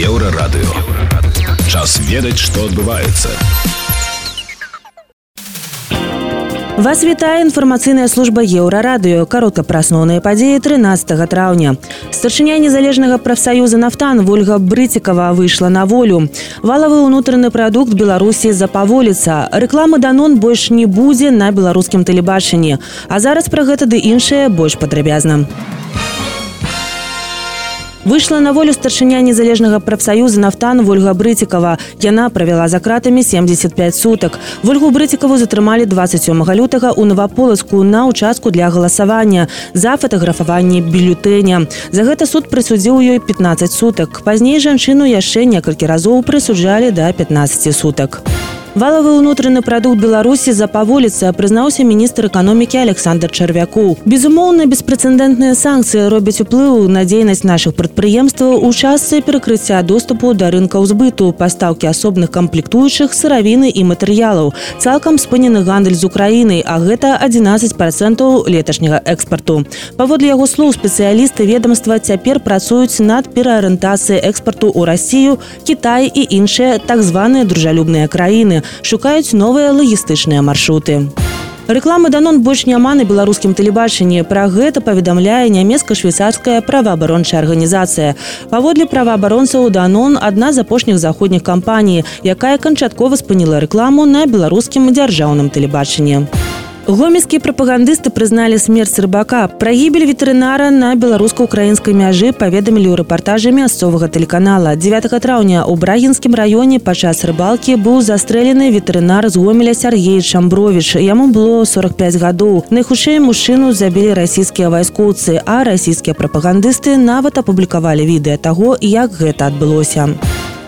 Еўрарадыё. Час ведаць, што адбываецца. Вас вітае інфармацыйная служба еўрарадыё каротка пра асноўныя падзеі 13 траўня. Старшыня незалежнага прафсаюза нафтан Вольга Брыцікава выйшла на волю. Валавы ўнутраны прадукт Беларусі запаволіцца. Рэкламы данон больш не будзе на беларускім тэлебачанні. А зараз пра гэта ды іншае больш падрабязна. Выйшла на волю старшыня незалежнага прафсаюза нафтан Вольга Брыцікава. Яна правяла за кратамі 75 сутак. Вольгу Брыцікаву затрымалі 27 лютага ў наваполаску на ўчастку для галасавання за фатаграфаванне бюлетэня. За гэта суд прысудзіў ёй 15 сутак. Пазней жанчыну яшчэ некалькі разоў прысуджалі да 15 сутак. Валавы ўнутраны прадукт Беларусі запаволіцца прызнаўся міністр эканомікі Александр Чарвякоў. Безумоўна, беспрэцэдэнтныя санкцыі робяць уплыў на дзейнасць нашых прадпрыемстваў у частцы перакрыцця доступу да рынкаў збыту, пастаўкі асобных камплектуючых сыравіны і матэрыялаў. Цалкам спынены гандаль з Украінай, а гэта 11 процентаў леташняга экспарту. Паводле яго слоў спецыялісты ведомства цяпер працуюць над пераарыентацыяй экспарту ў Расію, Кітай і іншыя так званыя дружалюбныя краіны шукаюць новыя лагістычныя маршруты. Рэкламы данон больш няма на беларускім тэлебачанні. Пра гэта паведамляе нямецка-швейцарская праваабарончая арганізацыя. Паводле праваабаронцаў данон адна з апошніх заходніх кампаній, якая канчаткова спыніла рэкламу на беларускім дзяржаўным тэлебачанні. Гомельскія прапагандысты прызналі смерць рыбака. Пра гібель ветэрынара на беларуска-украінскай мяжы паведамілі ў рэпартажы мясцовага тэлеканала. 9 траўня ў брагінскім раёне падчас рыбалкі быў застрэлены ветэрынар з гомеля Сергей Шамбровіч. Яму было 45 гадоў. Найхутчэй мужчыну забілі расійскія вайскоўцы, а расійскія прапагандысты нават апублікавалі відэа таго, як гэта адбылося.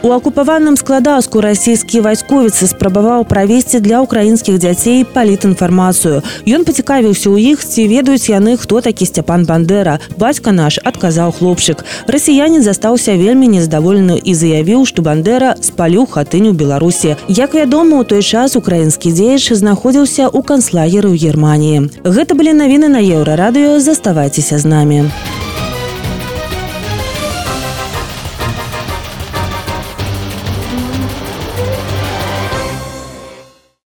У акупаваным складаўску расійскі вайсковіцы спрабаваў правесці для ўкраінскіх дзяцей палітінфармацыю. Ён пацікавіўся ў іх, ці ведаюць яны, хто такі сцяпан бандера. Бацька наш адказаў хлопчык. Расіянін застаўся вельмі нездаволены і заявіў, што бандера спаліў хатыню Беларусі. Як вядома, у той час украінскі дзеяч знаходзіўся ў канцлагеры ў Геррманіі. Гэта былі навіны на еўрарадыё, заставайцеся з намі.